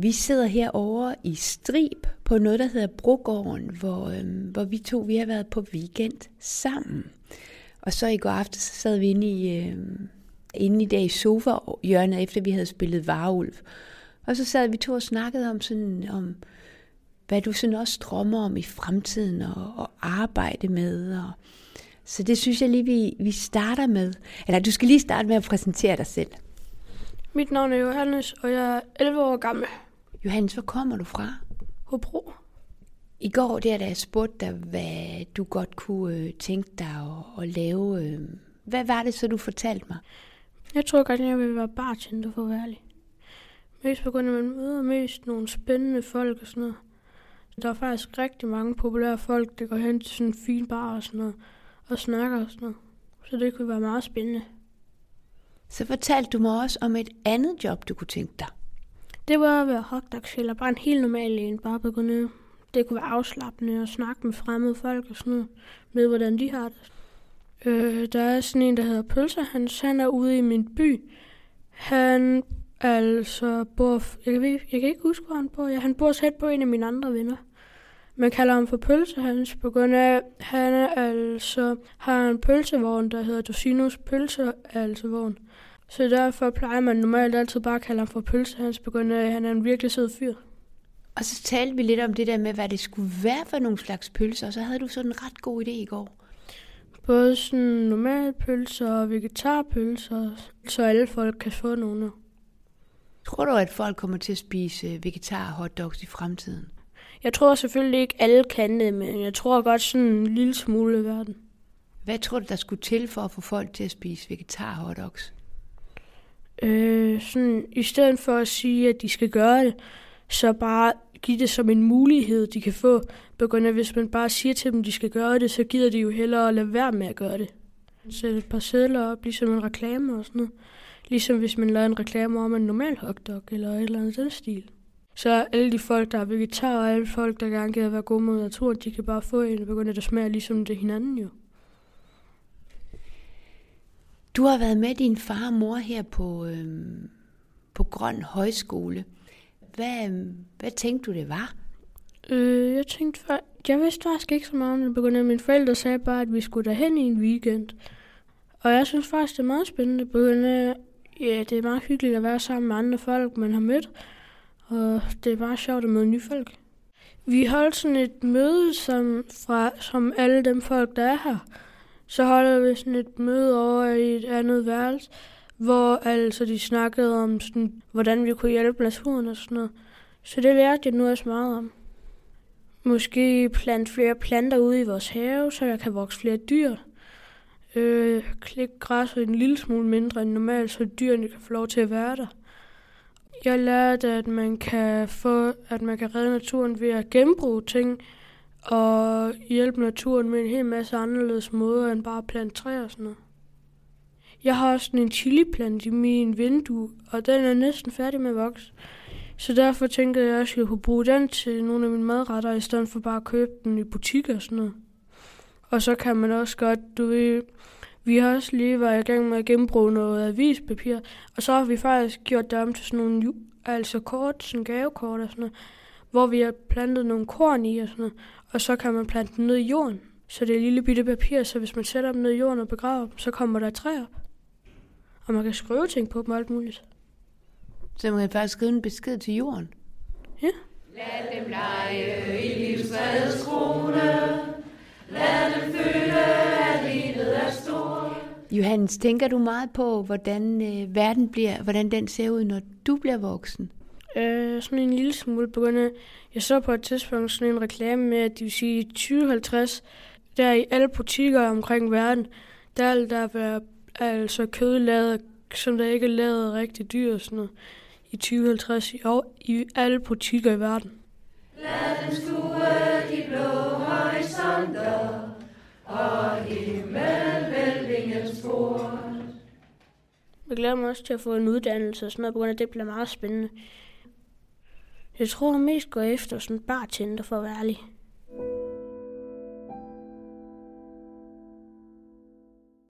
Vi sidder herovre i Strib på noget, der hedder Brogården, hvor, øhm, hvor vi to vi har været på weekend sammen. Og så i går aftes så sad vi inde i, øhm, inde i dag i sofa-hjørnet, efter vi havde spillet Varulv. Og så sad vi to og snakkede om, sådan, om hvad du sådan også drømmer om i fremtiden og, og arbejde med. Og, så det synes jeg lige, vi, vi starter med. Eller du skal lige starte med at præsentere dig selv. Mit navn er Johannes, og jeg er 11 år gammel. Johannes, hvor kommer du fra? Hobro. I går der, da jeg spurgte dig, hvad du godt kunne øh, tænke dig at, at lave, øh, hvad var det så, du fortalte mig? Jeg tror godt, jeg vil være bartender for at være ærlig. Mest på grund af, at man møder mest nogle spændende folk og sådan noget. Der er faktisk rigtig mange populære folk, der går hen til sådan en fin bar og sådan noget, og snakker og sådan noget. Så det kunne være meget spændende. Så fortalte du mig også om et andet job, du kunne tænke dig. Det var at være hotdogsælger, bare en helt normal en, bare på det kunne være afslappende at snakke med fremmede folk og sådan noget, med hvordan de har det. Øh, der er sådan en, der hedder Pølser, han, han er ude i min by. Han altså bor, jeg, ved, jeg kan ikke huske, hvor han bor. Ja, han bor tæt på en af mine andre venner. Man kalder ham for pølsehans, på grund af, han er altså har en pølsevogn, der hedder Dosinos altså vogn. Så derfor plejer man normalt altid bare at kalde ham for pølsehans, på grund af, at han er en virkelig sød fyr. Og så talte vi lidt om det der med, hvad det skulle være for nogle slags pølser, og så havde du sådan en ret god idé i går. Både sådan normale pølser og vegetarpølser, så alle folk kan få nogle. Tror du, at folk kommer til at spise vegetar hotdogs i fremtiden? Jeg tror selvfølgelig ikke alle kan det, men jeg tror godt sådan en lille smule i verden. Hvad tror du, der skulle til for at få folk til at spise vegetar hotdogs? Øh, sådan, I stedet for at sige, at de skal gøre det, så bare give det som en mulighed, de kan få. Begynder, hvis man bare siger til dem, at de skal gøre det, så gider de jo hellere at lade være med at gøre det. Sætte et par sædler op, ligesom en reklame og sådan noget. Ligesom hvis man laver en reklame om en normal hotdog eller et eller andet den stil. Så alle de folk, der er vegetarer, og alle folk, der gerne gider være gode mod naturen, de kan bare få en, og begynde at smage ligesom det hinanden jo. Du har været med din far og mor her på, øhm, på Grøn Højskole. Hvad, øhm, hvad tænkte du, det var? Øh, jeg tænkte, for, jeg vidste faktisk ikke så meget om det, begyndte. mine forældre sagde bare, at vi skulle derhen i en weekend. Og jeg synes faktisk, det er meget spændende, på ja, det er meget hyggeligt at være sammen med andre folk, man har mødt. Og det er bare sjovt at møde nye folk. Vi holdt sådan et møde som, fra, som alle dem folk, der er her. Så holder vi sådan et møde over i et andet værelse, hvor altså de snakkede om, sådan, hvordan vi kunne hjælpe naturen og sådan noget. Så det lærte jeg nu også meget om. Måske plante flere planter ude i vores have, så jeg kan vokse flere dyr. Øh, klik græsset en lille smule mindre end normalt, så dyrene kan få lov til at være der. Jeg lærte, at man kan få, at man kan redde naturen ved at genbruge ting og hjælpe naturen med en hel masse anderledes måder end bare at plante træer og sådan noget. Jeg har også en chiliplante i min vindue, og den er næsten færdig med at vokse. Så derfor tænker jeg også, at jeg kunne bruge den til nogle af mine madretter, i stedet for bare at købe den i butikker og sådan noget. Og så kan man også godt, du ved, vi har også lige været i gang med at genbruge noget avispapir, og så har vi faktisk gjort det om til sådan nogle altså kort, sådan gavekort og sådan noget, hvor vi har plantet nogle korn i og sådan noget, og så kan man plante dem ned i jorden. Så det er lille bitte papir, så hvis man sætter dem ned i jorden og begraver dem, så kommer der træer op. Og man kan skrive ting på dem og alt muligt. Så man kan faktisk skrive en besked til jorden? Ja. Lad dem lege i livsfredets krone. Lad dem føle, at livet er stort. Johannes, tænker du meget på, hvordan øh, verden bliver, hvordan den ser ud, når du bliver voksen? Øh, sådan en lille smule af, jeg så på et tidspunkt sådan en reklame med, at de vil sige 2050, der i alle butikker omkring verden, der vil der være altså kød lavet, som der ikke er lavet rigtig dyr og sådan noget, i 2050 i, år, i alle butikker i verden. Lad dem skue de blå horisonter og himmelvælvingens port. Jeg glæder mig også til at få en uddannelse og sådan noget, på grund af, det bliver meget spændende. Jeg tror mest går efter sådan bartender for at være ærlig.